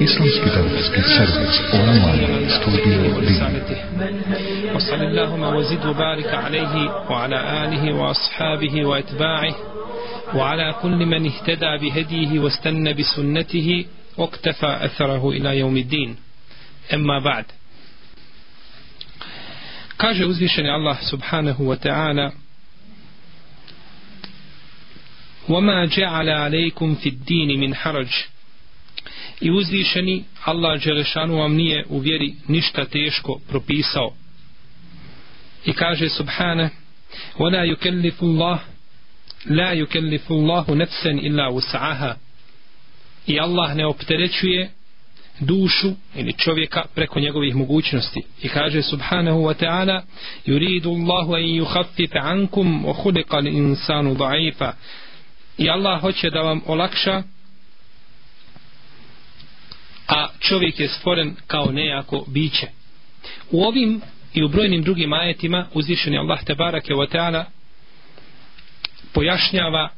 Islamski darovski servis online studio D. وصل اللهم وزد وبارك عليه وعلى آله وأصحابه وأتباعه وعلى كل من اهتدى بهديه واستنى بسنته واقتفى أثره إلى يوم الدين. أما بعد. Kaže uzvišeni subhanahu wa ta'ala وما جعل عليكم في الدين من حرج i uzvišeni Allah Đelešanu vam nije u vjeri ništa teško propisao i kaže subhane ولا يكلف الله لا يكلف الله نفسا إلا وسعها i Allah ne opterećuje dušu ili čovjeka preko njegovih mogućnosti i kaže subhanahu wa ta'ala yuridu Allahu an yukhaffif ankum wa khuliqa al-insanu da'ifa i Allah hoće da vam olakša a čovjek je stvoren kao nejako biće u ovim i u brojnim drugim ajetima uzvišeni Allah te barake wa ta'ala pojašnjava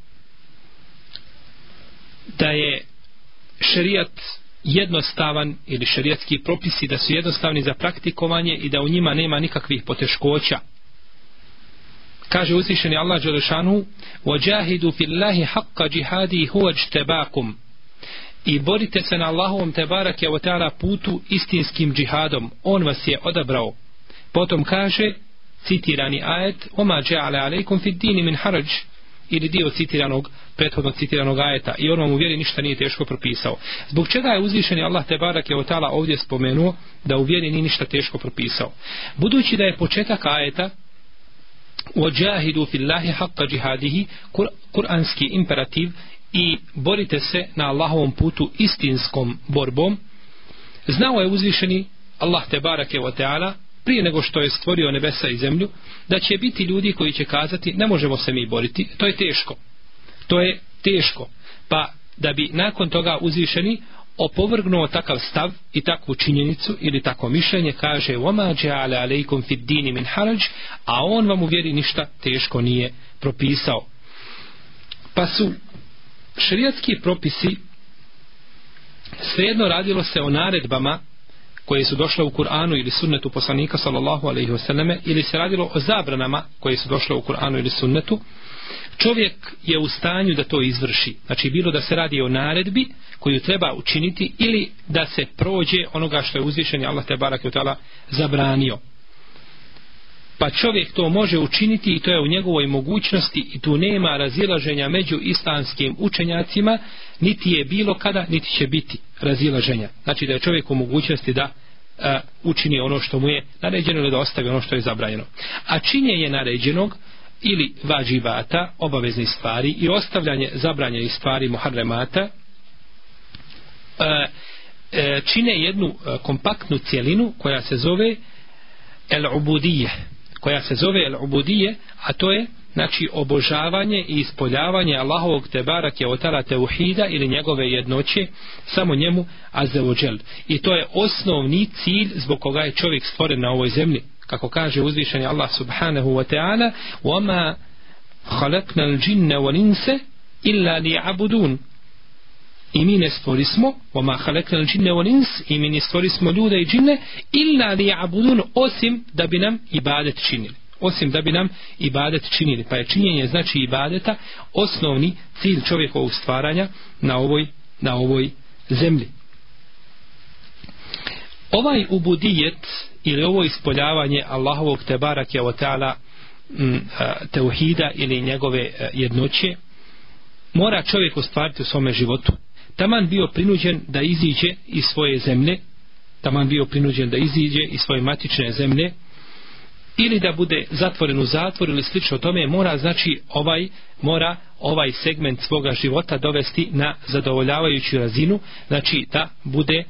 da je šerijat jednostavan ili šerijatski propisi da su jednostavni za praktikovanje i da u njima nema nikakvih poteškoća kaže uzvišeni Allah Đelešanu وَجَاهِدُوا فِي اللَّهِ حَقَّ جِهَادِي هُوَ اجْتَبَاكُمْ i borite se na Allahovom tebarake o ta'ala putu istinskim džihadom on vas je odabrao potom kaže citirani ajet وَمَا جَعَلَ عَلَيْكُمْ فِي الدِّينِ مِنْ حَرَجٍ ili dio citiranog, prethodno citiranog ajeta i on vam u vjeri ništa nije teško propisao. Zbog čega je uzvišeni Allah te barak je otala ovdje spomenuo da u vjeri nije ništa teško propisao? Budući da je početak ajeta ođahidu fillahi haqqa džihadihi kur, kuranski imperativ i borite se na Allahovom putu istinskom borbom znao je uzvišeni Allah te barak je otala prije nego što je stvorio nebesa i zemlju, da će biti ljudi koji će kazati ne možemo se mi boriti, to je teško. To je teško. Pa da bi nakon toga uzvišeni opovrgnuo takav stav i takvu činjenicu ili takvo mišljenje kaže وَمَا جَعَلَ عَلَيْكُمْ فِي الدِّينِ مِنْ حَرَجِ a on vam u vjeri ništa teško nije propisao. Pa su šerijatski propisi svejedno radilo se o naredbama koje su došle u Kur'anu ili sunnetu poslanika sallallahu alaihi wasallam ili se radilo o zabranama koje su došle u Kur'anu ili sunnetu čovjek je u stanju da to izvrši. Znači bilo da se radi o naredbi koju treba učiniti ili da se prođe onoga što je uzvišen Allah te barak i zabranio pa čovjek to može učiniti i to je u njegovoj mogućnosti i tu nema razilaženja među islamskim učenjacima niti je bilo kada niti će biti razilaženja. Znači da je čovjek u mogućnosti da a, učini ono što mu je naređeno ili da ostavi ono što je zabranjeno. A činjenje naređenog ili vađivata, obaveznih stvari i ostavljanje zabranjenih stvari muharremata a, a, čine jednu kompaktnu cijelinu koja se zove el ubudije koja se zove el ubudije a to je znači obožavanje i ispoljavanje Allahovog tebarak je otara teuhida ili njegove jednoće samo njemu azzawajal i to je osnovni cilj zbog koga je čovjek stvoren na ovoj zemlji kako kaže uzvišeni Allah subhanahu wa ta'ala وَمَا خَلَقْنَا الْجِنَّ وَلِنْسَ إِلَّا لِيَعْبُدُونَ i mi ne stvorismo o ma na džinne on ins i mi ne stvorismo ljude i džinne ila li abudun osim da bi nam ibadet činili. Osim da bi nam ibadet činili. Pa je činjenje znači ibadeta osnovni cilj čovjekovog stvaranja na ovoj, na ovoj zemlji. Ovaj ubudijet ili ovo ispoljavanje Allahovog tebara kjeva ta'ala mm, teuhida ili njegove jednoće mora čovjek ostvariti u svome životu. Taman bio prinuđen da iziđe iz svoje zemlje, taman bio prinuđen da iziđe iz svoje matične zemlje, ili da bude zatvoren u zatvor ili slično tome mora znači ovaj mora ovaj segment svoga života dovesti na zadovoljavajuću razinu znači da bude e,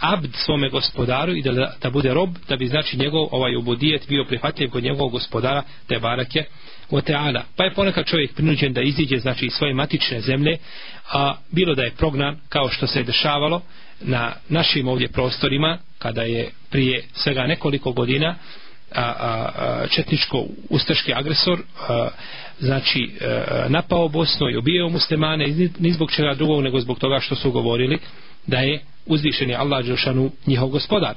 abd svome gospodaru i da, da bude rob da bi znači njegov ovaj obudijet bio prihvatljiv kod njegovog gospodara te barake o teala. Pa je ponekad čovjek prinuđen da iziđe znači iz svoje matične zemlje a bilo da je prognan kao što se je dešavalo na našim ovdje prostorima kada je prije svega nekoliko godina a, a, četničko ustaški agresor a, znači a, napao Bosnu i ubijao muslimane ni zbog čega drugog nego zbog toga što su govorili da je uzvišeni Allah Đelšanu njihov gospodar.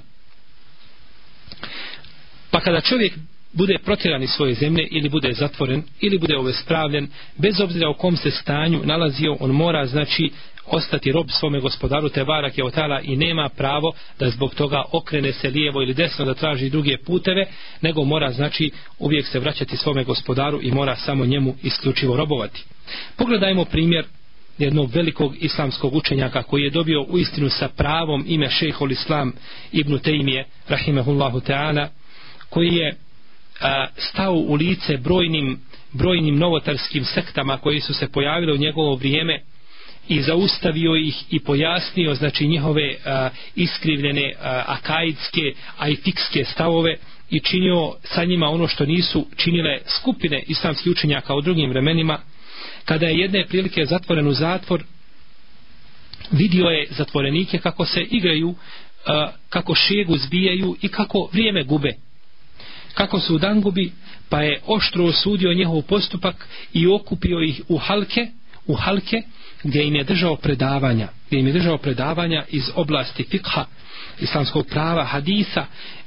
Pa kada čovjek bude protjeran iz svoje zemlje ili bude zatvoren ili bude obespravljen, bez obzira u kom se stanju nalazio on mora znači ostati rob svome gospodaru te barak je otala i nema pravo da zbog toga okrene se lijevo ili desno da traži druge puteve nego mora znači uvijek se vraćati svome gospodaru i mora samo njemu isključivo robovati. Pogledajmo primjer jednog velikog islamskog učenjaka koji je dobio u istinu sa pravom ime šehol islam ibn Tejmije rahimehullahu ta'ala koji je stao u lice brojnim brojnim novotarskim sektama koji su se pojavile u njegovo vrijeme i zaustavio ih i pojasnio znači njihove a, iskrivljene a, akaidske a i fikske stavove i činio sa njima ono što nisu činile skupine islamskih učenjaka u drugim vremenima. Kada je jedne prilike zatvoren u zatvor vidio je zatvorenike kako se igraju a, kako šegu zbijaju i kako vrijeme gube kako su u dangubi pa je oštro osudio njehov postupak i okupio ih u halke u halke gdje im je držao predavanja gdje im je držao predavanja iz oblasti fikha islamskog prava, hadisa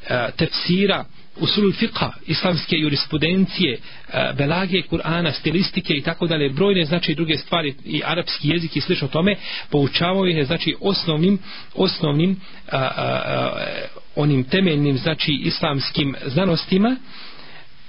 e, tefsira, usulul fiqa, islamske jurisprudencije, eh, belagije Kur'ana, stilistike i tako dalje, brojne znači druge stvari i arapski jezik i slično tome, poučavao ih je znači osnovnim osnovnim a, a, a, onim temeljnim znači islamskim znanostima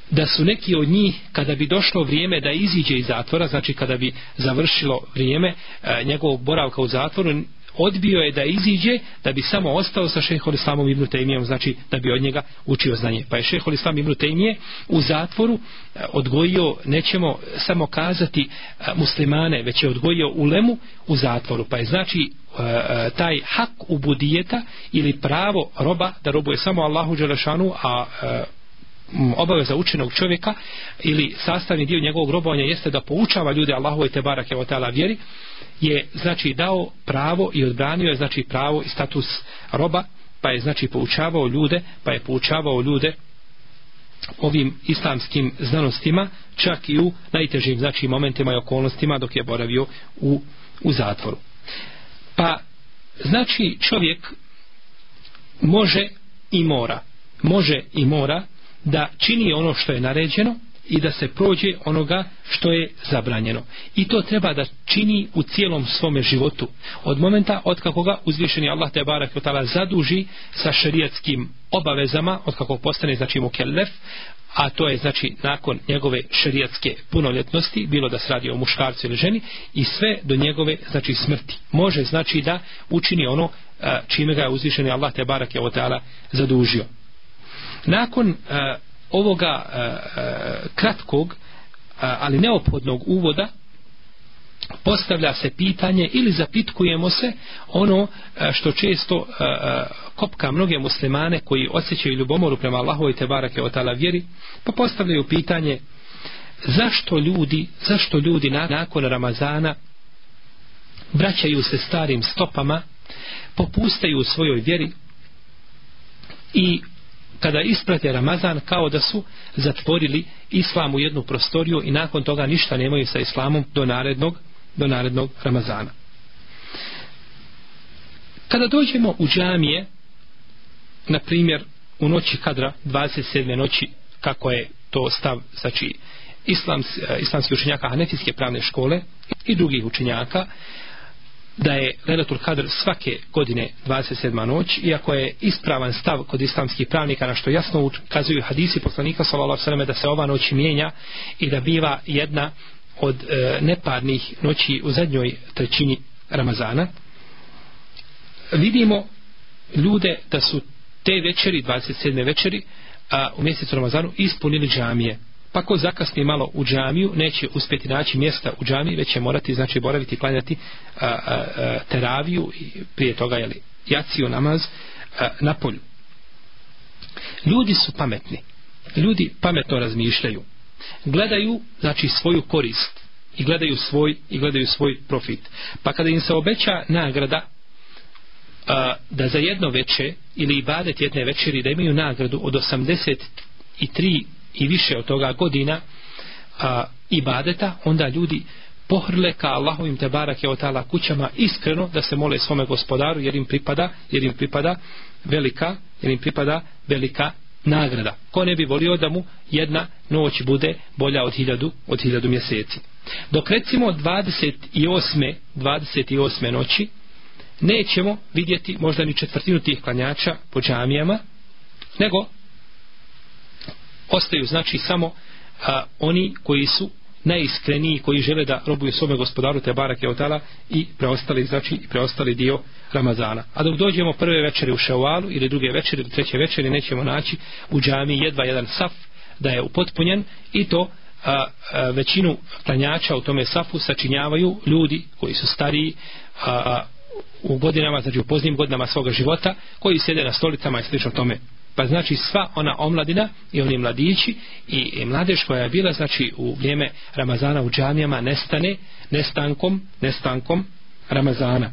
da su neki od njih kada bi došlo vrijeme da iziđe iz zatvora, znači kada bi završilo vrijeme a, njegovog boravka u zatvoru, odbio je da iziđe da bi samo ostao sa šehol islamom ibn Tejmijom znači da bi od njega učio znanje. Pa je šehol islam ibn Tejmije u zatvoru e, odgojio nećemo samo kazati e, muslimane već je odgojio ulemu u zatvoru. Pa je znači e, taj hak u budijeta ili pravo roba da robuje samo Allahu Đelešanu a obaveza učenog čovjeka ili sastavni dio njegovog robovanja jeste da poučava ljude Allahove te barake o tala vjeri je znači dao pravo i odbranio je znači pravo i status roba pa je znači poučavao ljude pa je poučavao ljude ovim islamskim znanostima čak i u najtežim znači momentima i okolnostima dok je boravio u, u zatvoru. Pa znači čovjek može i mora može i mora da čini ono što je naređeno i da se prođe onoga što je zabranjeno. I to treba da čini u cijelom svome životu. Od momenta od kako ga uzvišeni Allah te barak otala zaduži sa šerijatskim obavezama, od kako postane znači mukellef, a to je znači nakon njegove šerijatske punoljetnosti, bilo da se radi o muškarcu ili ženi, i sve do njegove znači smrti. Može znači da učini ono čime ga je uzvišeni Allah te barak je zadužio. Nakon uh, ovoga uh, kratkog, uh, ali neophodnog uvoda, postavlja se pitanje ili zapitkujemo se ono što često kopka mnoge muslimane koji osjećaju ljubomoru prema Allahu i Tebarake o tala vjeri, pa postavljaju pitanje zašto ljudi, zašto ljudi nakon Ramazana vraćaju se starim stopama, popustaju u svojoj vjeri i kada isprate Ramazan kao da su zatvorili islam u jednu prostoriju i nakon toga ništa nemaju sa islamom do narednog, do narednog Ramazana. Kada dođemo u džamije, na primjer u noći kadra 27. noći, kako je to stav, znači islams, islamski učenjaka Hanefijske pravne škole i drugih učenjaka, da je Lelatul Kadr svake godine 27. noć, iako je ispravan stav kod islamskih pravnika na što jasno ukazuju hadisi poslanika sallallahu da se ova noć mijenja i da biva jedna od e, neparnih noći u zadnjoj trećini Ramazana. Vidimo ljude da su te večeri, 27. večeri, a, u mjesecu Ramazanu ispunili džamije pa ko zakasni malo u džamiju neće uspjeti naći mjesta u džamiji već će morati znači boraviti klanjati a, a, a, teraviju i prije toga jeli, jaciju namaz a, na polju. Ljudi su pametni. Ljudi pametno razmišljaju. Gledaju znači svoju korist i gledaju svoj i gledaju svoj profit. Pa kada im se obeća nagrada a, da za jedno veče ili ibadet jedne večeri da imaju nagradu od 83 i više od toga godina a, ibadeta, onda ljudi pohrle ka Allahovim te barake je tala kućama iskreno da se mole svome gospodaru jer im pripada jer im pripada velika jer im pripada velika nagrada. Ko ne bi volio da mu jedna noć bude bolja od hiljadu, od hiljadu mjeseci. Dok recimo 28. 28. noći nećemo vidjeti možda ni četvrtinu tih klanjača po džamijama, nego ostaju znači samo a, oni koji su najiskreniji koji žele da robuju svome gospodaru te barake otala i preostali znači i preostali dio Ramazana. A dok dođemo prve večeri u Ševalu ili druge večeri ili treće večeri nećemo naći u džami jedva jedan saf da je upotpunjen i to a, a, većinu klanjača u tome safu sačinjavaju ljudi koji su stariji a, a, u godinama, znači u poznim godinama svoga života koji sjede na stolicama i slično tome Pa znači sva ona omladina i oni mladići i, i mladež koja je bila znači u vrijeme Ramazana u džamijama nestane nestankom, nestankom Ramazana.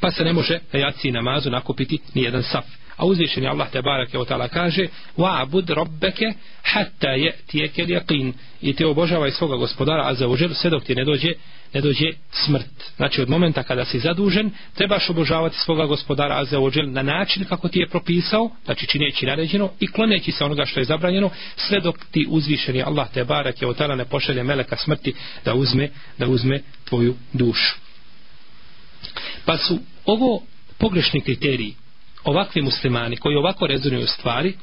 Pa se ne može na jaci namazu nakupiti ni jedan saf. A uzvišeni Allah te barake od kaže Wa'bud robbeke hatta je tijeke lijaqin i te obožavaj svoga gospodara a za užel sve dok ti ne dođe ne dođe smrt. Znači od momenta kada si zadužen, trebaš obožavati svoga gospodara Azza wa na način kako ti je propisao, znači čineći naređeno i kloneći se onoga što je zabranjeno, sve dok ti uzvišeni Allah te barak je od tada ne pošalje meleka smrti da uzme, da uzme tvoju dušu. Pa su ovo pogrešni kriteriji, ovakvi muslimani koji ovako rezonuju stvari,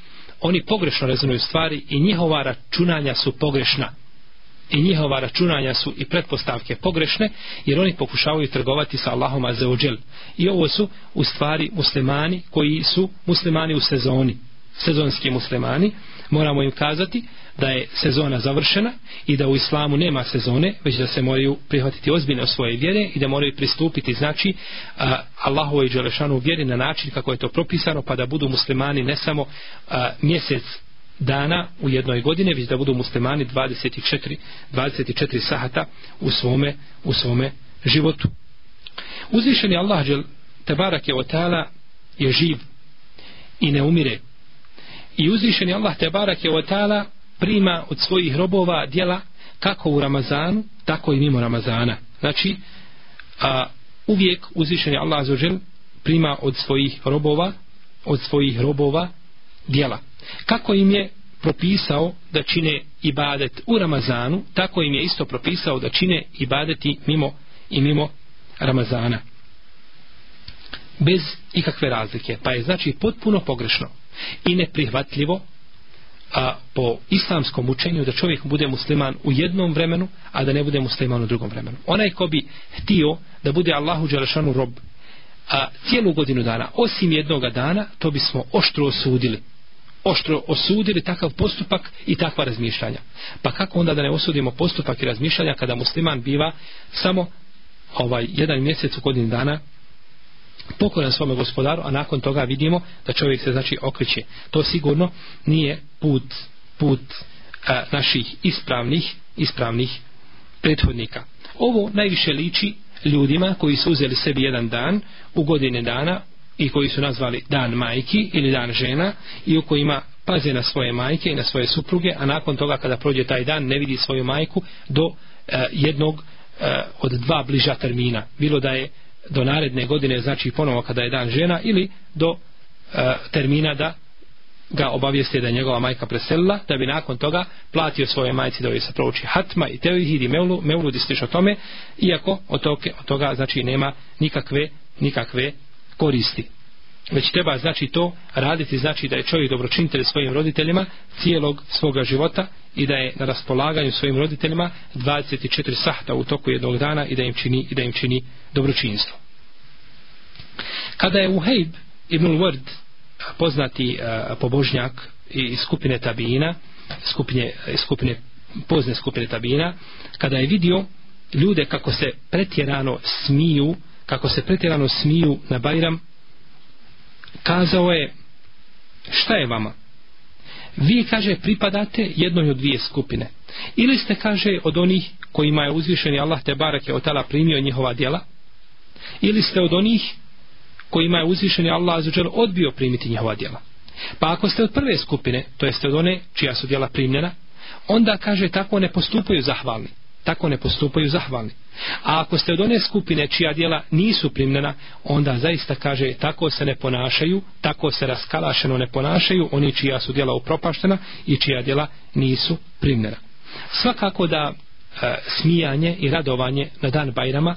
oni pogrešno rezonuju stvari i njihova računanja su pogrešna i njihova računanja su i pretpostavke pogrešne jer oni pokušavaju trgovati sa Allahom azeođel. I ovo su u stvari muslimani koji su muslimani u sezoni. Sezonski muslimani moramo im kazati da je sezona završena i da u islamu nema sezone već da se moraju prihvatiti ozbiljno svoje vjere i da moraju pristupiti znači Allahovoj i Đelešanu vjeri na način kako je to propisano pa da budu muslimani ne samo a, mjesec dana u jednoj godine, već da budu muslimani 24, 24 sahata u svome, u svome životu. Uzvišeni Allah džel, tebarak je otala, je živ i ne umire. I uzvišeni Allah tebarak je otala prima od svojih robova dijela kako u Ramazanu, tako i mimo Ramazana. Znači, a, uvijek uzvišeni Allah džel, prima od svojih robova od svojih robova djela kako im je propisao da čine ibadet u Ramazanu, tako im je isto propisao da čine ibadeti mimo i mimo Ramazana. Bez ikakve razlike. Pa je znači potpuno pogrešno i neprihvatljivo a po islamskom učenju da čovjek bude musliman u jednom vremenu, a da ne bude musliman u drugom vremenu. Onaj ko bi htio da bude Allahu Đelešanu rob a cijelu godinu dana, osim jednoga dana, to bismo oštro osudili oštro osudili takav postupak i takva razmišljanja. Pa kako onda da ne osudimo postupak i razmišljanja kada musliman biva samo ovaj jedan mjesec u godinu dana pokoran svome gospodaru, a nakon toga vidimo da čovjek se znači okreće. To sigurno nije put put a, naših ispravnih ispravnih prethodnika. Ovo najviše liči ljudima koji su uzeli sebi jedan dan u godine dana i koji su nazvali dan majki ili dan žena i u kojima paze na svoje majke i na svoje supruge, a nakon toga kada prođe taj dan ne vidi svoju majku do e, jednog e, od dva bliža termina. Bilo da je do naredne godine, znači ponovo kada je dan žena ili do e, termina da ga obavijeste da je njegova majka preselila, da bi nakon toga platio svoje majci da joj se prouči hatma i teohid i mevlu, mevlu o tome, iako od toga, od toga znači nema nikakve, nikakve koristi. Već treba znači to raditi znači da je čovjek dobročinitelj svojim roditeljima cijelog svoga života i da je na raspolaganju svojim roditeljima 24 sahta u toku jednog dana i da im čini, i da im čini dobročinstvo. Kada je Uhejb ibn Ward poznati pobožnjak iz skupine Tabina, skupine, skupine, pozne skupine Tabina, kada je vidio ljude kako se pretjerano smiju kako se pretjerano smiju na Bajram, kazao je, šta je vama? Vi, kaže, pripadate jednoj od dvije skupine. Ili ste, kaže, od onih kojima je uzvišeni Allah te barake od tala primio njihova djela, ili ste od onih kojima je uzvišeni Allah azuđel odbio primiti njihova djela. Pa ako ste od prve skupine, to jeste od one čija su djela primljena, onda kaže tako ne postupaju zahvalni. Tako ne postupaju zahvalni. A ako ste od one skupine čija djela nisu primljena, onda zaista kaže tako se ne ponašaju, tako se raskalašeno ne ponašaju oni čija su djela upropaštena i čija djela nisu primljena. Svakako da e, smijanje i radovanje na dan Bajrama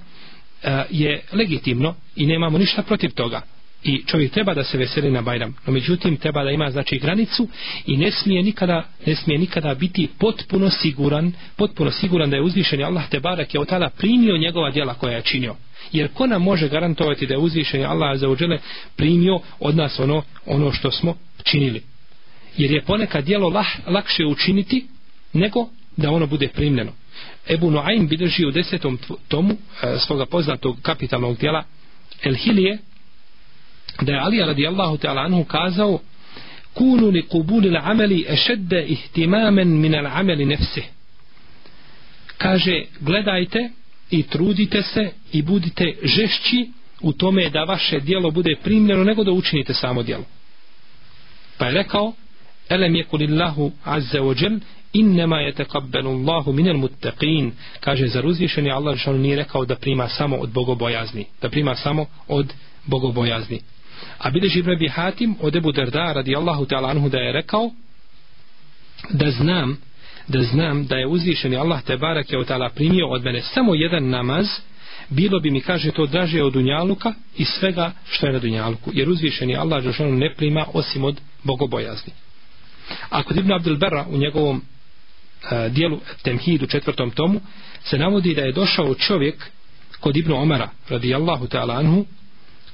e, je legitimno i nemamo ništa protiv toga i čovjek treba da se veseli na Bajram. No međutim treba da ima znači granicu i ne smije nikada ne smije nikada biti potpuno siguran potpuno siguran da je uzvišeni Allah te barak je otala primio njegova djela koja je činio. Jer ko nam može garantovati da je uzvišeni Allah za uđele primio od nas ono, ono što smo činili? Jer je ponekad djelo lah, lakše učiniti nego da ono bude primljeno. Ebu Noaim bilježi u desetom tomu e, svoga poznatog kapitalnog djela El Hilije da je Ali radijallahu ta'ala anhu kazao kunu li kubuli l'ameli ešedde ihtimamen min l'ameli nefse kaže gledajte i trudite se i budite žešći u tome da vaše dijelo bude primljeno nego da učinite samo dijelo pa je rekao elem je kulillahu azze ođel innema je tekabbenu Allahu minel muttaqin. Kaže zar uzvišen je Allah što nije rekao da prima samo od bogobojazni da prima samo od bogobojazni? A bileži Ibn Abi Hatim od Ebu Derda radijallahu ta'ala anhu da je rekao da znam da znam da je uzvišeni Allah te barak je ta'ala primio od mene samo jedan namaz bilo bi mi kaže to draže od Dunjaluka i svega što je na Dunjaluku jer uzvišeni Allah Žešanu ne prima osim od bogobojazni. A kod Ibn Abdul Berra u njegovom uh, dijelu Temhidu četvrtom tomu se navodi da je došao čovjek kod Ibn Omara radijallahu ta'ala anhu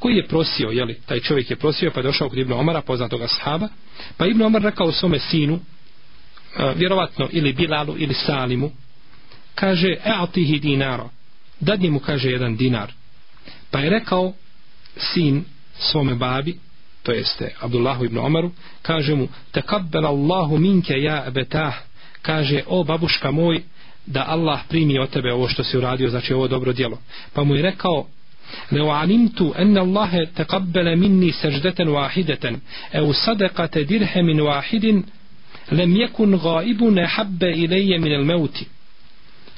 koji je prosio, jeli, taj čovjek je prosio pa je došao kod Ibn Omara, poznatoga sahaba, pa Ibn Omar rekao svome sinu, e, vjerovatno ili Bilalu ili Salimu, kaže, e atihi dinaro, dadni mu kaže jedan dinar. Pa je rekao sin svome babi, to jeste Abdullahu ibn Omaru, kaže mu, takabbala Allahu minke ja betah, kaže, o babuška moj, da Allah primi od tebe ovo što si uradio, znači ovo dobro djelo. Pa mu je rekao, لو علمت أن الله تقبل مني سجدة واحدة أو صدقة درهم واحد لم يكن غائب أحب إلي من الموت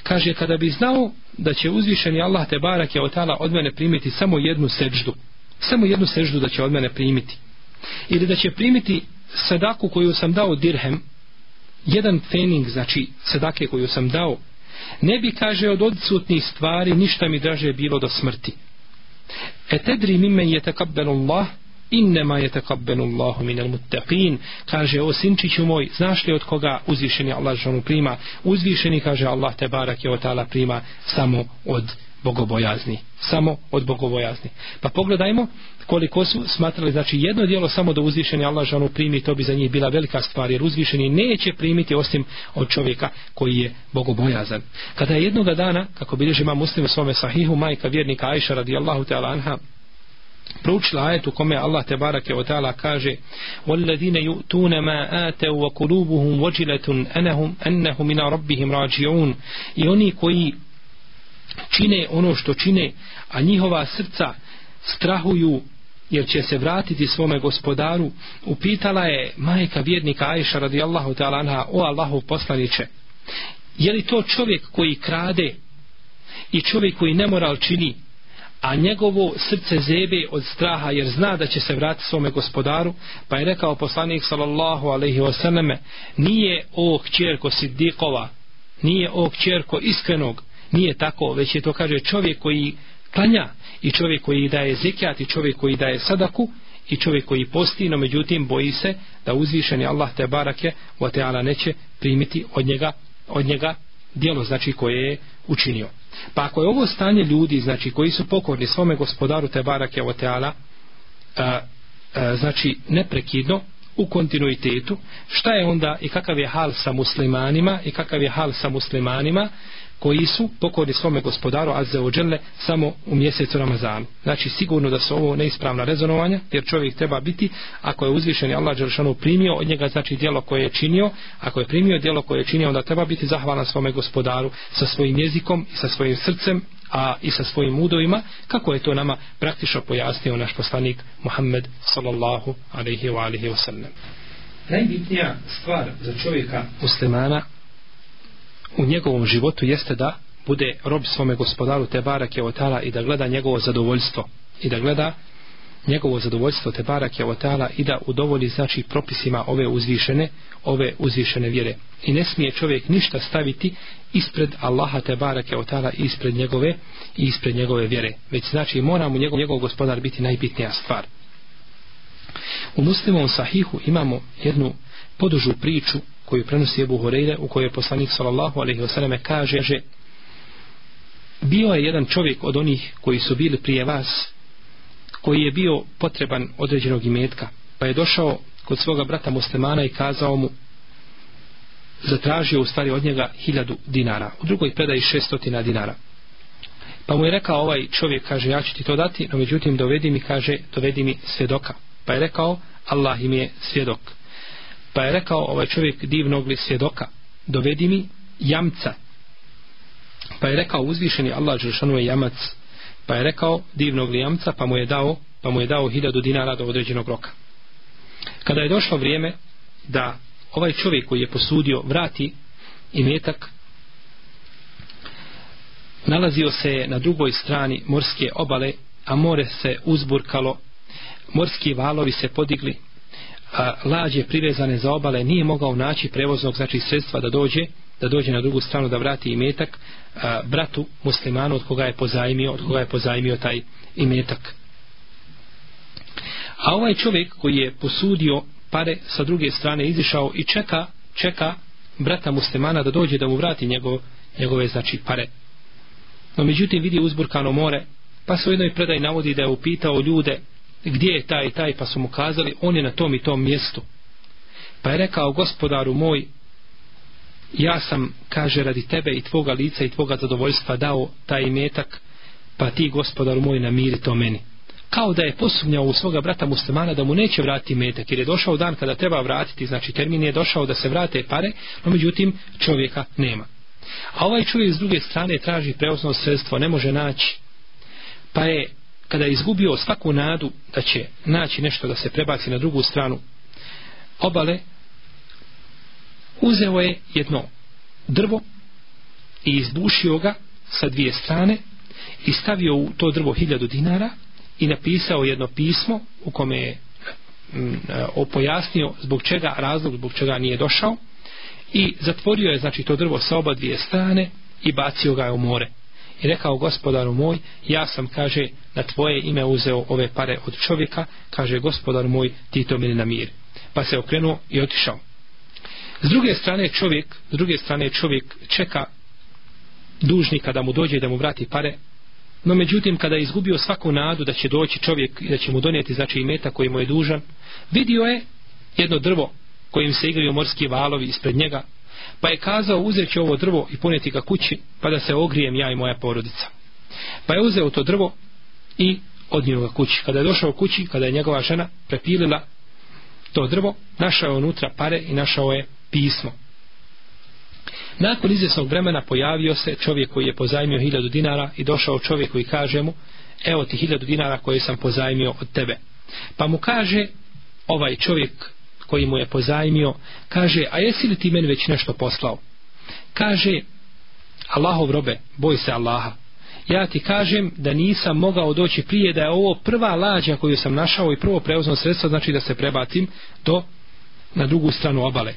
kaže kada bi znao da će uzvišeni Allah te barak je otala od mene primiti samo jednu seždu samo jednu seždu da će od mene primiti ili da će primiti sadaku koju sam dao dirhem jedan fening znači sadake koju sam dao ne bi kaže od odsutnih stvari ništa mi draže bilo do smrti etedri mimen je tekabbenu Allah, innema je tekabbenu Allahu minel muttaqin. Kaže, o sinčiću moj, znaš li od koga uzvišeni Allah žanu prima? Uzvišeni, kaže Allah, te barak je od prima samo od bogobojazni. Samo od bogobojazni. Pa pogledajmo koliko su smatrali, znači jedno dijelo samo da uzvišeni Allah žanu primi, to bi za njih bila velika stvar, jer uzvišeni neće primiti osim od čovjeka koji je bogobojazan. Kada je jednoga dana, kako bilježi ima muslim u svome sahihu, majka vjernika Aisha radijallahu ta'ala anha, proučila ajetu kome Allah te barake o ta'ala kaže وَالَّذِينَ يُؤْتُونَ مَا آتَوْا وَقُلُوبُهُمْ وَجِلَةٌ أَنَهُمْ أَنَّهُ مِنَ رَبِّهِمْ رَاجِعُونَ i oni koji čine ono što čine a njihova srca strahuju jer će se vratiti svome gospodaru. Upitala je majka vjernika Ajša radijallahu ta'ala anha o Allahu poslaniće je li to čovjek koji krade i čovjek koji nemoral čini a njegovo srce zebe od straha jer zna da će se vratiti svome gospodaru? Pa je rekao poslanik sallallahu alaihi wasallam nije o kćerko siddikova nije o kćerko iskrenog nije tako, već je to kaže čovjek koji klanja i čovjek koji daje zekijat i čovjek koji daje sadaku i čovjek koji posti, no međutim boji se da uzvišeni Allah te barake o teala neće primiti od njega, od njega dijelo znači koje je učinio. Pa ako je ovo stanje ljudi znači koji su pokorni svome gospodaru te barake o teala a, a, znači neprekidno u kontinuitetu šta je onda i kakav je hal sa muslimanima i kakav je hal sa muslimanima koji su pokorni svome gospodaru Azze ođele samo u mjesecu Ramazanu. Znači sigurno da su ovo neispravna rezonovanja jer čovjek treba biti ako je uzvišeni Allah Đelšanu primio od njega znači dijelo koje je činio ako je primio dijelo koje je činio onda treba biti zahvalan svome gospodaru sa svojim jezikom i sa svojim srcem a i sa svojim udovima, kako je to nama praktično pojasnio naš poslanik Muhammed sallallahu alaihi wa alaihi wa sallam. Najbitnija stvar za čovjeka muslimana u njegovom životu jeste da bude rob svome gospodaru te barake otala i da gleda njegovo zadovoljstvo. I da gleda njegovo zadovoljstvo te barake otala i da udovolji znači propisima ove uzvišene ove uzvišene vjere. I ne smije čovjek ništa staviti ispred Allaha te barake otala ispred njegove i ispred njegove vjere. Već znači mora mu njegov, njegov gospodar biti najbitnija stvar. U muslimovom sahihu imamo jednu podužu priču koju prenosi Ebu Horeire u kojoj poslanik sallallahu alaihi wasallam kaže že bio je jedan čovjek od onih koji su bili prije vas koji je bio potreban određenog imetka. Pa je došao kod svoga brata muslimana i kazao mu zatražio u stvari od njega hiljadu dinara. U drugoj predaji šestotina dinara. Pa mu je rekao ovaj čovjek kaže ja ću ti to dati no međutim dovedi mi kaže dovedi mi svjedoka. Pa je rekao Allah im je svjedok pa je rekao ovaj čovjek divnog li svjedoka dovedi mi jamca. Pa je rekao uzvišeni Allah Žešanu je jamac. Pa je rekao divnog li jamca pa mu je dao pa mu je dao hiljadu dinara do određenog roka. Kada je došlo vrijeme da ovaj čovjek koji je posudio vrati i metak nalazio se na drugoj strani morske obale a more se uzburkalo morski valovi se podigli a lađe privezane za obale nije mogao naći prevoznog znači sredstva da dođe da dođe na drugu stranu da vrati imetak a, bratu muslimanu od koga je pozajmio od koga je pozajmio taj imetak. A ovaj čovjek koji je posudio pare sa druge strane izišao i čeka čeka brata muslimana da dođe da mu vrati njegov, njegove znači pare. No međutim vidi uzburkano more pa se u jednoj predaj navodi da je upitao ljude gdje je taj i taj pa su mu kazali on je na tom i tom mjestu. Pa je rekao gospodaru moj ja sam kaže radi tebe i tvoga lica i tvoga zadovoljstva dao taj imetak pa ti gospodaru moj namiri to meni. Kao da je posumnjao u svoga brata muslimana da mu neće vratiti metak jer je došao dan kada treba vratiti znači termin je došao da se vrate pare no međutim čovjeka nema. A ovaj čovjek s druge strane traži preosno sredstvo ne može naći. Pa je kada je izgubio svaku nadu da će naći nešto da se prebaci na drugu stranu obale uzeo je jedno drvo i izbušio ga sa dvije strane i stavio u to drvo hiljadu dinara i napisao jedno pismo u kome je mm, e, opojasnio zbog čega razlog zbog čega nije došao i zatvorio je znači to drvo sa oba dvije strane i bacio ga je u more i rekao gospodaru moj ja sam kaže na tvoje ime uzeo ove pare od čovjeka kaže gospodar moj ti to meni namiri. Pa se okrenuo i otišao. S druge strane čovjek s druge strane čovjek čeka dužnika da mu dođe da mu vrati pare. No međutim kada je izgubio svaku nadu da će doći čovjek i da će mu donijeti znači imeta koji mu je dužan vidio je jedno drvo kojim se igraju morski valovi ispred njega pa je kazao uzet ću ovo drvo i poneti ga kući pa da se ogrijem ja i moja porodica. Pa je uzeo to drvo i odnio ga kući. Kada je došao kući kada je njegova žena prepilila to drvo našao je unutra pare i našao je pismo. Nakon izvjesnog vremena pojavio se čovjek koji je pozajmio hiljadu dinara i došao čovjek koji kaže mu evo ti hiljadu dinara koje sam pozajmio od tebe. Pa mu kaže ovaj čovjek koji mu je pozajmio kaže a jesi li ti meni već nešto poslao? Kaže Allahov robe boj se Allaha. Ja ti kažem da nisam mogao doći prije da je ovo prva lađa koju sam našao i prvo preuzno sredstvo znači da se prebatim do na drugu stranu obale.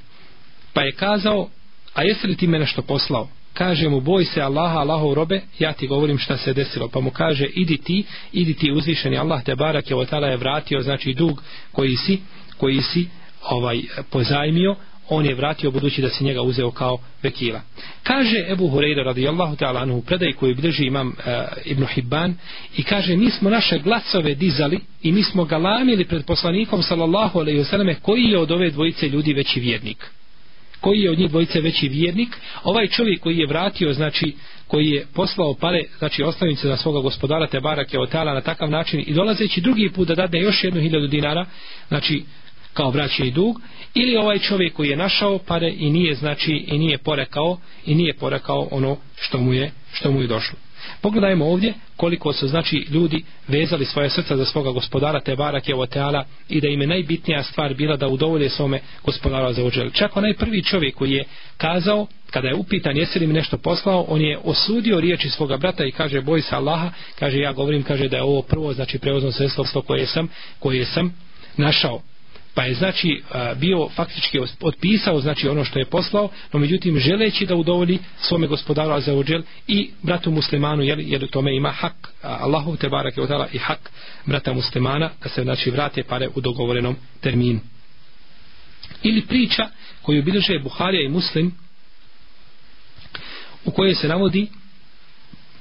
Pa je kazao a jesi li ti me nešto poslao? Kaže mu boj se Allaha Allahov robe ja ti govorim šta se desilo. Pa mu kaže idi ti idi ti uzvišeni Allah te barak je od je vratio znači dug koji si koji si ovaj pozajmio on je vratio budući da se njega uzeo kao vekila. Kaže Ebu Hureyre radijallahu ta'ala anhu predaj koju drži imam e, Ibn Hibban i kaže mi smo naše glasove dizali i mi smo galamili pred poslanikom sallallahu alaihi wasallam koji je od ove dvojice ljudi veći vjernik koji je od njih dvojice veći vjernik ovaj čovjek koji je vratio znači koji je poslao pare znači ostavnice za svoga gospodara te barake otala na takav način i dolazeći drugi put da dadne još jednu hiljadu dinara znači kao vraćeni dug ili ovaj čovjek koji je našao pare i nije znači i nije porekao i nije porekao ono što mu je što mu je došlo Pogledajmo ovdje koliko su znači ljudi vezali svoje srca za svoga gospodara te barake o teala i da im je najbitnija stvar bila da udovolje svome gospodara za ođel. Čak onaj prvi čovjek koji je kazao kada je upitan jesi li mi nešto poslao, on je osudio riječi svoga brata i kaže boj se Allaha, kaže ja govorim, kaže da je ovo prvo znači prevozno sredstvo koje sam, koje sam našao pa je znači bio faktički otpisao znači ono što je poslao no međutim želeći da udovolji svome gospodaru Azzawajal i bratu muslimanu jer, jer tome ima hak Allahu te barake odala i hak brata muslimana da se znači vrate pare u dogovorenom terminu. Ili priča koju bilježe Buharija i Muslim u kojoj se navodi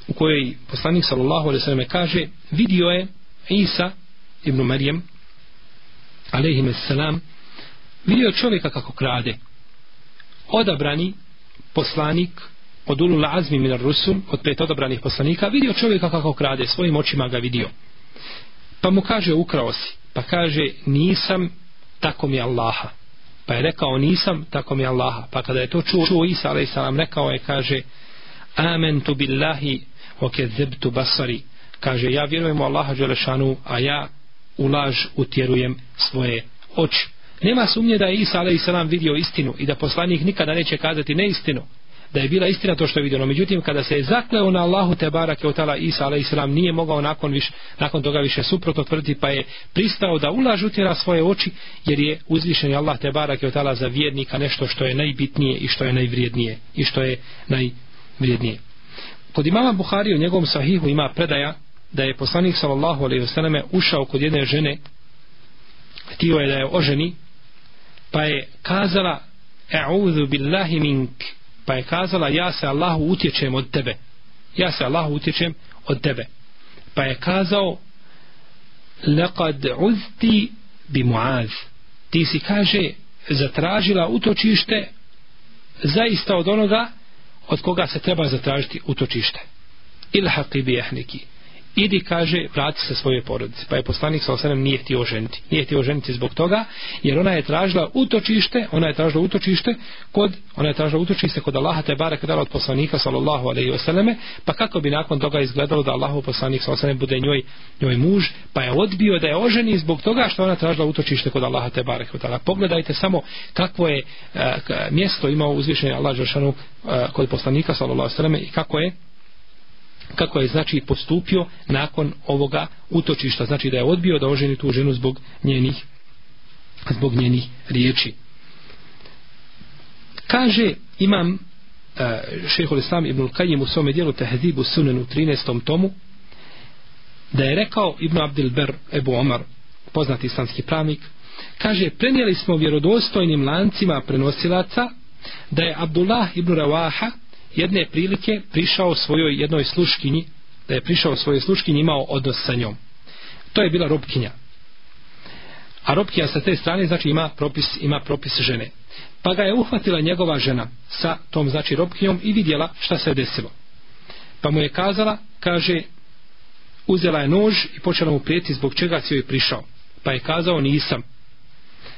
u kojoj poslanik sallallahu alejhi ve selleme kaže vidio je Isa ibn Marijem alaihim salam vidio čovjeka kako krade. Odabrani poslanik od ulul azmi minar rusul od pet odabranih poslanika vidio čovjeka kako krade svojim očima ga vidio. Pa mu kaže ukrao si. Pa kaže nisam tako mi Allaha. Pa je rekao nisam tako mi Allaha. Pa kada je to čuo, čuo Isa alaih salam rekao je kaže amentu billahi o kezebtu basari. Kaže ja vjerujem u Allaha Đelešanu a ja u laž utjerujem svoje oči. Nema sumnje da je Isa a.s. vidio istinu i da poslanik nikada neće kazati neistinu, da je bila istina to što je vidio. No, međutim, kada se je zakleo na Allahu te barake od tala Isa a.s. nije mogao nakon, viš, nakon toga više suprotno tvrditi, pa je pristao da ulaž utjera svoje oči, jer je uzvišen Allah te barake od tala za vjernika nešto što je najbitnije i što je najvrijednije i što je najvrijednije. Kod imama Buhari u njegovom sahihu ima predaja da je poslanik sallallahu alejhi ve selleme ušao kod jedne žene htio je da je oženi pa je kazala e'udhu billahi mink pa je kazala ja se Allahu utječem od tebe ja se Allahu utječem od tebe. Pa je kazao laqad uzti bi muaz. Ti si kaže zatražila utočište zaista od onoga od koga se treba zatražiti utočište. Ilhaqi bi ahliki idi kaže vrati se svoje porodice pa je poslanik sa osanem nije htio ženiti nije htio ženiti zbog toga jer ona je tražila utočište ona je tražila utočište kod ona je tražila utočište kod Allaha te barek dala od poslanika sallallahu alejhi ve selleme pa kako bi nakon toga izgledalo da Allahov poslanik sa osanem bude njoj njoj muž pa je odbio da je oženi zbog toga što ona tražila utočište kod Allaha te barek dala. Pogledajte samo kakvo je uh, mjesto imao uzvišeni Allah dželle uh, kod poslanika sallallahu alejhi ve selleme i kako je kako je znači postupio nakon ovoga utočišta znači da je odbio da oženi tu ženu zbog njenih zbog njenih riječi kaže imam uh, šehol islam ibn Kajim u svome dijelu Tehzibu Sunan u 13. tomu da je rekao Ibn Abdil Ber Ebu Omar poznati islamski pravnik kaže prenijeli smo vjerodostojnim lancima prenosilaca da je Abdullah ibn Rawaha jedne prilike prišao svojoj jednoj sluškinji, da je prišao svojoj sluškinji imao odnos sa njom. To je bila robkinja. A robkinja sa te strane znači ima propis, ima propis žene. Pa ga je uhvatila njegova žena sa tom znači robkinjom i vidjela šta se desilo. Pa mu je kazala, kaže, uzela je nož i počela mu prijeti zbog čega si joj prišao. Pa je kazao nisam.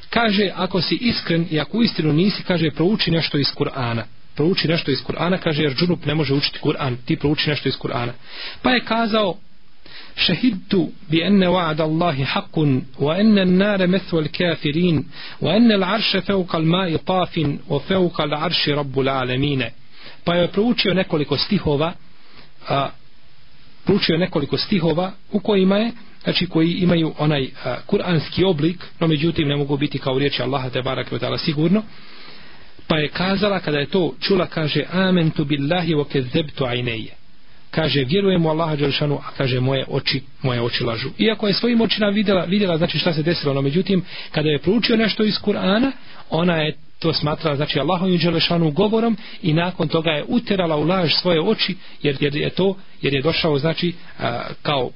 Kaže, ako si iskren i ako istinu nisi, kaže, prouči nešto iz Kur'ana prouči nešto iz Kur'ana, kaže jer džunup ne može učiti Kur'an, ti prouči nešto iz Kur'ana. Pa je kazao, šehidtu bi enne wa'ada Allahi haqqun, wa enne nare methu al kafirin, wa enne l'arše feuka al ma'i tafin, wa feuka al arši rabbul alemine. Pa je proučio nekoliko stihova, a, proučio nekoliko stihova u kojima je znači koji imaju onaj a, kuranski oblik, no međutim ne mogu biti kao riječi Allaha te barak sigurno, pa je kazala kada je to čula kaže amentu billahi wa kezebtu ajneje kaže vjerujem u Allaha Đelšanu a kaže moje oči moje oči lažu. Iako je svojim očima vidjela, vidjela znači šta se desilo no međutim kada je proučio nešto iz Kur'ana ona je to smatrala znači Allahovim Đelešanu govorom i nakon toga je uterala u laž svoje oči jer, jer je to jer je došao znači a, kao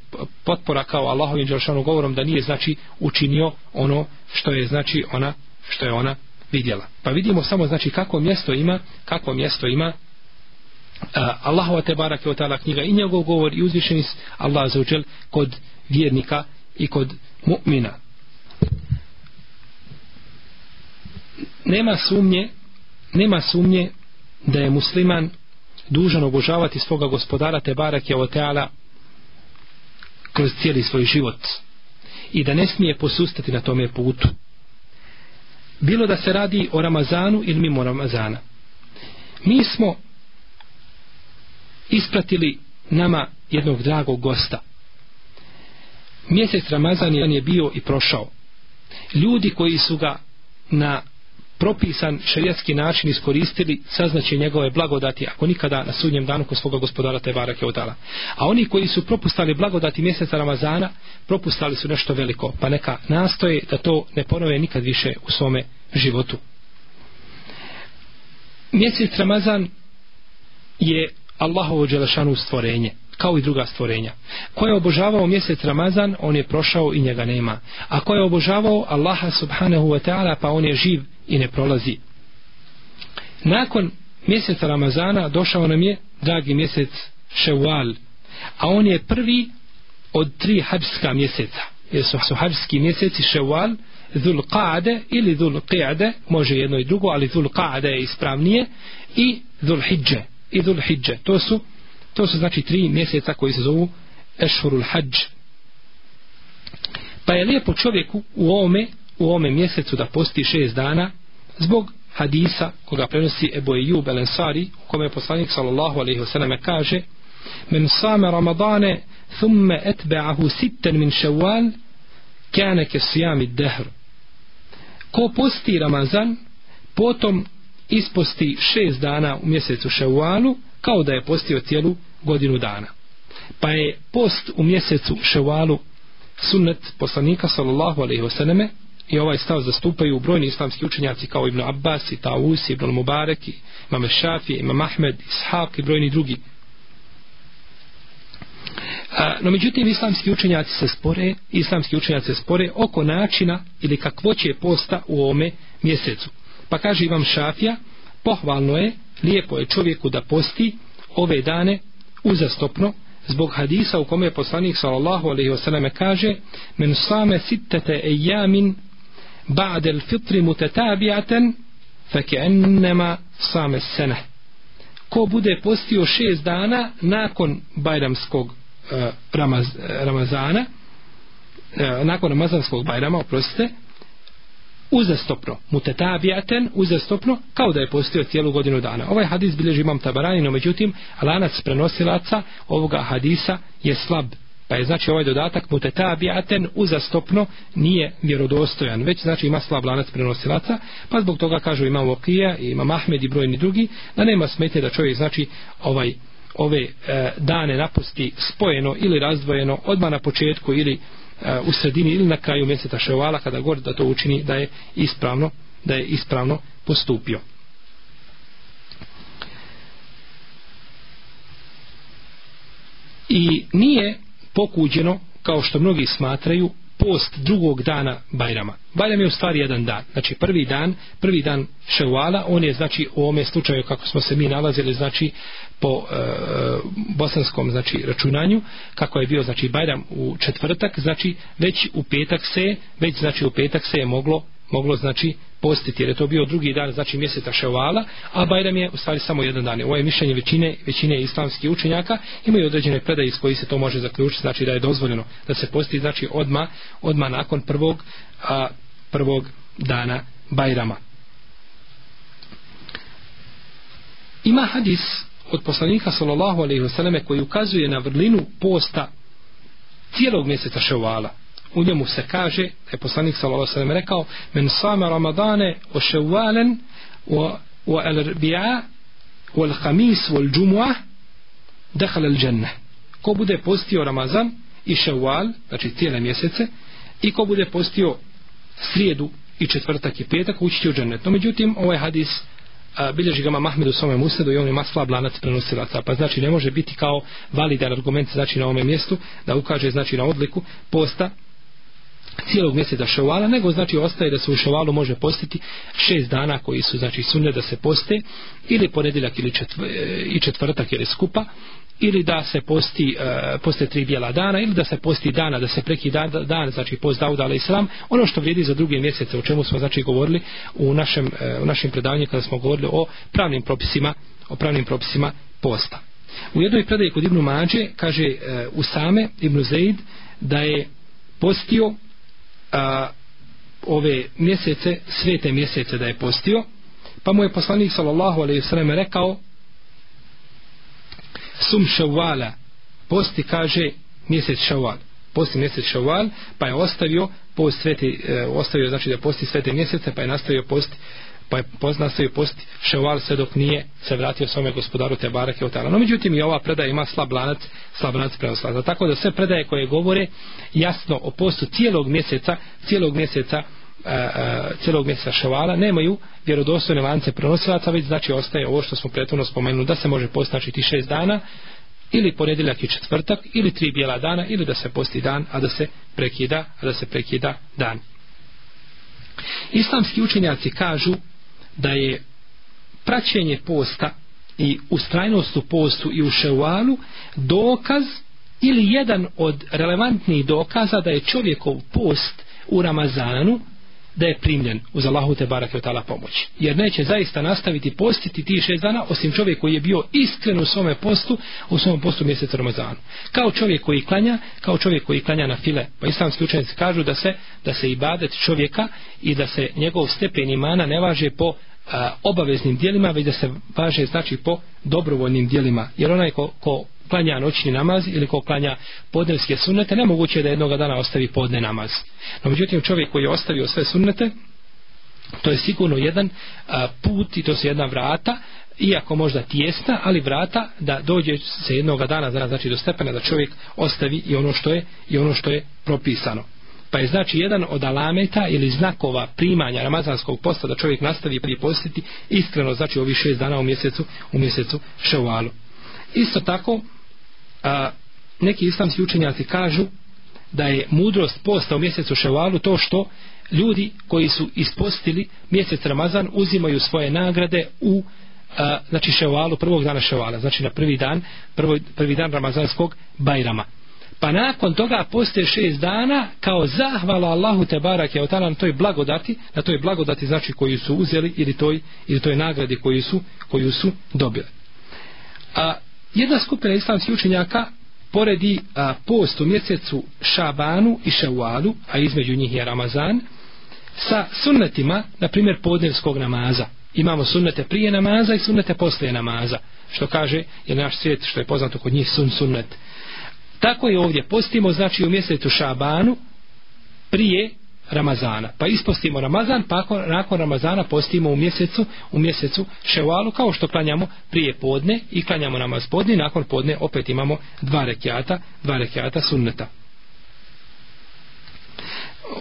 potpora kao Allahovim Đelešanu govorom da nije znači učinio ono što je znači ona što je ona vidjela. Pa vidimo samo znači kako mjesto ima, kako mjesto ima uh, Allahova te barake o tala knjiga i njegov govor i uzvišeni Allah za učel kod vjernika i kod mu'mina. Nema sumnje, nema sumnje da je musliman dužan obožavati svoga gospodara te barake je oteala kroz cijeli svoj život i da ne smije posustati na tome putu bilo da se radi o Ramazanu ili mimo Ramazana. Mi smo ispratili nama jednog dragog gosta. Mjesec Ramazan je bio i prošao. Ljudi koji su ga na propisan šerijatski način iskoristili saznaće njegove blagodati ako nikada na sudnjem danu kod svoga gospodara te barake odala. A oni koji su propustali blagodati mjeseca Ramazana propustali su nešto veliko pa neka nastoje da to ne ponove nikad više u svome životu. Mjesec Ramazan je Allahovo dželešanu stvorenje kao i druga stvorenja. Ko je obožavao mjesec Ramazan, on je prošao i njega nema. A ko je obožavao Allaha subhanahu wa ta'ala, pa on je živ i ne prolazi. Nakon mjeseca Ramazana došao nam je dragi mjesec Ševal, a on je prvi od tri hađska mjeseca. Jer su, su hađski mjeseci Ševal, Dhul Qa'ade ili Dhul Qi'ade, može jedno i drugo, ali Dhul Qa'ade je ispravnije, i Dhul Hidže. I Dhul Hidže. To su To su znači tri mjeseca koji se zovu Ešhurul Hadž. Pa je lijepo čovjeku u ovome, u ome mjesecu da posti šest dana zbog hadisa koga prenosi Ebu Ejub El Ensari u kome je poslanik sallallahu alaihi wasallam kaže men same Ramadane thumme etbe'ahu sitten min ševal kane ke sijami dehr ko posti Ramazan potom isposti šest dana u mjesecu ševalu kao da je postio cijelu godinu dana. Pa je post u mjesecu ševalu sunnet poslanika sallallahu alaihi wasallam i ovaj stav zastupaju brojni islamski učenjaci kao Ibn Abbas i Taus, Ibn Mubarek, Imam Šafi, Imam Ahmed, Ishaq i brojni drugi. A, no međutim islamski učenjaci se spore islamski učenjaci se spore oko načina ili kakvoće posta u ome mjesecu pa kaže Imam Šafija pohvalno je lijepo je čovjeku da posti ove dane uzastopno zbog hadisa u kome je poslanik sallallahu alejhi ve selleme kaže men same sittete ejamin ba'de الفطر fitri mutetabijaten صام ennema same sene ko bude postio šest dana nakon bajramskog uh, ramaz, e, ramazana uh, nakon ramazanskog bajrama oprostite uzastopno, mutetabijaten, uzastopno, kao da je postio cijelu godinu dana. Ovaj hadis bilježi imam tabarani, no međutim, lanac prenosilaca ovoga hadisa je slab. Pa je znači ovaj dodatak mutetabijaten uzastopno nije vjerodostojan, već znači ima slab lanac prenosilaca, pa zbog toga kažu imam lokija ima imam Ahmed i brojni drugi, da nema smetje da čovjek znači ovaj ove e, dane napusti spojeno ili razdvojeno odmah na početku ili e, u sredini ili na kraju mjeseca ševala kada god da to učini da je ispravno da je ispravno postupio. I nije pokuđeno kao što mnogi smatraju post drugog dana Bajrama. Bajram je u stvari jedan dan. Znači prvi dan, prvi dan Ševala, on je znači u ome slučaju kako smo se mi nalazili, znači po e, bosanskom znači računanju, kako je bio znači Bajram u četvrtak, znači već u petak se, već znači u petak se je moglo moglo znači postiti jer je to bio drugi dan znači mjeseca ševala a Bajram je u stvari samo jedan dan. Ovo je mišljenje većine, većine islamskih učenjaka. Imaju određene predaje iz koji se to može zaključiti znači da je dozvoljeno da se posti znači odma odma nakon prvog a, prvog dana Bajrama. Ima hadis od poslanika sallallahu alejhi ve selleme koji ukazuje na vrlinu posta cijelog mjeseca ševala u njemu se kaže da je poslanik sallallahu alejhi ve rekao men sama ramadane o shawwalan wa wa al-arbi'a wal khamis wal jumu'ah dakhala al-jannah. Ko bude postio ramazan i ševal znači cijele mjesece i ko bude postio srijedu i četvrtak i petak ući će u džennet. No međutim ovaj hadis a, bilježi ga Mahmed u svome musnedu i on ima slab lanac prenosilaca pa znači ne može biti kao validan argument znači na ovome mjestu da ukaže znači na odliku posta cijelog mjeseca ševala, nego znači ostaje da se u ševalu može postiti šest dana koji su znači sunne da se poste ili ponedjeljak ili četvr, i četvrtak ili skupa ili da se posti e, poste tri bijela dana ili da se posti dana da se preki dan, dan znači post Dauda alaih islam ono što vrijedi za druge mjesece o čemu smo znači govorili u našem, e, u našem predavanju kada smo govorili o pravnim propisima o pravnim propisima posta. U jednoj predaji kod Ibnu Mađe kaže e, Usame Ibnu Zaid da je postio a, ove mjesece, svete mjesece da je postio, pa mu je poslanik sallallahu alaihi sallam rekao sum ševala posti kaže mjesec ševal posti mjesec ševal pa je ostavio post sveti, e, ostavio znači da posti svete mjesece pa je nastavio posti pa je i posti ševal se dok nije se vratio svome gospodaru te barake otala. No međutim i ova predaja ima slab lanac, slab lanac preoslaza. Tako da sve predaje koje govore jasno o postu cijelog mjeseca, cijelog mjeseca e, e, cijelog mjeseca ševala nemaju vjerodostojne lance prenosilaca već znači ostaje ovo što smo prethodno spomenuli da se može postačiti šest dana ili ponedjeljak i četvrtak ili tri bijela dana ili da se posti dan a da se prekida a da se prekida dan islamski učenjaci kažu da je praćenje posta i ustrajnost u postu i u ševalu dokaz ili jedan od relevantnih dokaza da je čovjekov post u Ramazanu da je primljen uz Allahu te barake od pomoć. Jer neće zaista nastaviti postiti ti šest dana osim čovjek koji je bio iskren u svome postu u svom postu mjeseca Ramazanu. Kao čovjek koji klanja, kao čovjek koji klanja na file. Pa islamski učenici kažu da se da se ibadet čovjeka i da se njegov stepen imana ne važe po a, obaveznim dijelima, već da se važe znači po dobrovoljnim dijelima. Jer onaj ko, ko klanja noćni namaz ili ko klanja podnevske sunnete, nemoguće je da jednog dana ostavi podne namaz. No međutim čovjek koji je ostavio sve sunnete, to je sigurno jedan a, put i to su jedna vrata, iako možda tijesna, ali vrata da dođe se jednog dana znači do stepena da čovjek ostavi i ono što je i ono što je propisano. Pa je znači jedan od alameta ili znakova primanja ramazanskog posta da čovjek nastavi pripostiti iskreno znači ovih šest dana u mjesecu u mjesecu ševalu. Isto tako a, neki islamski učenjaci kažu da je mudrost posta u mjesecu ševalu to što ljudi koji su ispostili mjesec Ramazan uzimaju svoje nagrade u a, znači ševalu prvog dana ševala znači na prvi dan prvo, prvi dan Ramazanskog bajrama. Pa nakon toga postoje šest dana kao zahvala Allahu te barake je na toj blagodati na toj blagodati znači koju su uzeli ili toj, ili toj nagradi koju su, koju su dobili. A jedna skupina islamskih učenjaka poredi a, post u mjesecu Šabanu i Ševalu a između njih je Ramazan sa sunnetima na primjer podnevskog namaza. Imamo sunnete prije namaza i sunnete poslije namaza što kaže je naš svijet što je poznato kod njih sun sunnet. Tako je ovdje. Postimo znači u mjesecu Šabanu prije Ramazana. Pa ispostimo Ramazan, pa ako, nakon Ramazana postimo u mjesecu, u mjesecu Ševalu, kao što klanjamo prije podne i klanjamo namaz podne, nakon podne opet imamo dva rekiata, dva rekiata sunneta.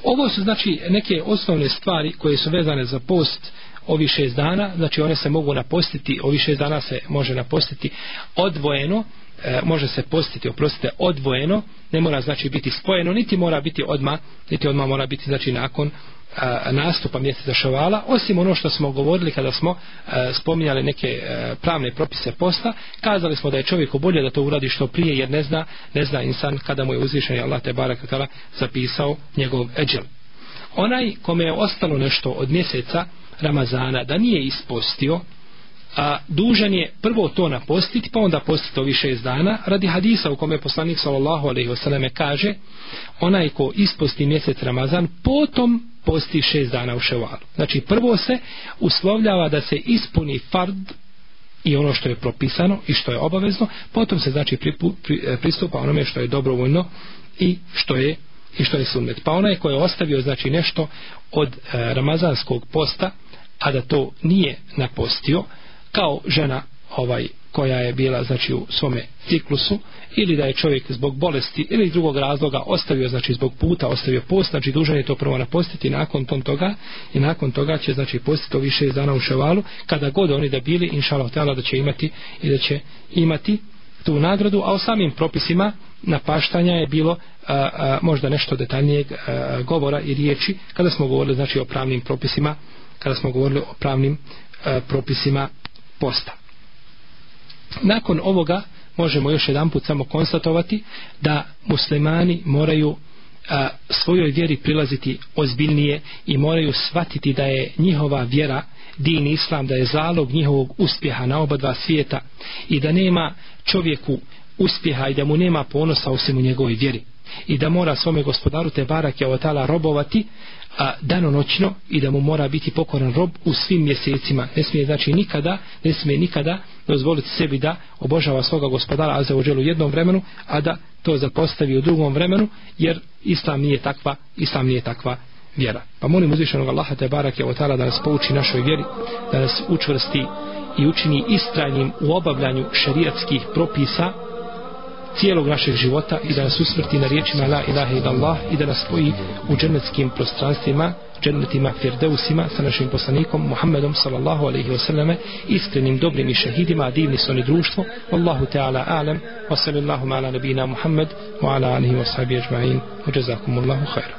Ovo su znači neke osnovne stvari koje su vezane za post ovi šest dana, znači one se mogu napostiti, ovi šest dana se može napostiti odvojeno, e, može se postiti, oprostite, odvojeno, ne mora znači biti spojeno, niti mora biti odma, niti odma mora biti znači nakon a, nastupa mjeseca šavala, osim ono što smo govorili kada smo a, spominjali neke a, pravne propise posta, kazali smo da je čovjeku bolje da to uradi što prije, jer ne zna, ne zna insan kada mu je uzvišen Allah te barak zapisao njegov eđel. Onaj kome je ostalo nešto od mjeseca Ramazana da nije ispostio, a dužan je prvo to napostiti pa onda postiti ovih šest dana. Radi hadisa u kome poslanik sallallahu alaihi wasallam kaže onaj ko isposti mjesec Ramazan potom posti šest dana u ševalu. Znači prvo se uslovljava da se ispuni fard i ono što je propisano i što je obavezno potom se znači pripu, pri, pristupa onome što je dobrovoljno i što je i što je sunnet. Pa onaj ko je ostavio znači nešto od e, ramazanskog posta a da to nije napostio kao žena ovaj koja je bila znači u svome ciklusu ili da je čovjek zbog bolesti ili drugog razloga ostavio znači zbog puta ostavio post znači dužan je to prvo napostiti nakon tom toga i nakon toga će znači postiti ovih šest dana u ševalu kada god oni da bili inšalav tela da će imati i da će imati tu nagradu a o samim propisima napaštanja je bilo a, a, možda nešto detaljnijeg a, govora i riječi kada smo govorili znači o pravnim propisima kada smo govorili o pravnim a, propisima posta. Nakon ovoga možemo još jedan put samo konstatovati da muslimani moraju a, svojoj vjeri prilaziti ozbiljnije i moraju shvatiti da je njihova vjera din islam da je zalog njihovog uspjeha na oba dva svijeta i da nema čovjeku uspjeha i da mu nema ponosa osim u njegovoj vjeri i da mora svome gospodaru te barake otala robovati a danonoćno i da mu mora biti pokoran rob u svim mjesecima. Ne smije znači nikada ne smije nikada dozvoliti sebi da obožava svoga gospodara a za u jednom vremenu a da to zapostavi u drugom vremenu jer islam nije takva islam nije takva vjera. Pa molim uzvišenog Allaha te barake otala da nas pouči našoj vjeri da nas učvrsti i učini istrajnim u obavljanju šerijatskih propisa cijelog našeg života i da nas usmrti na riječima la ilaha illallah i da nas spoji u džennetskim prostranstvima džennetima firdeusima sa našim poslanikom Muhammedom sallallahu alaihi wa sallame iskrenim dobrim i šehidima divni su oni društvo. Wallahu ta'ala alem wa sallallahu ala nabina Muhammed wa ala alihi wa sahabi ajma'in. Wa jazakumullahu khairu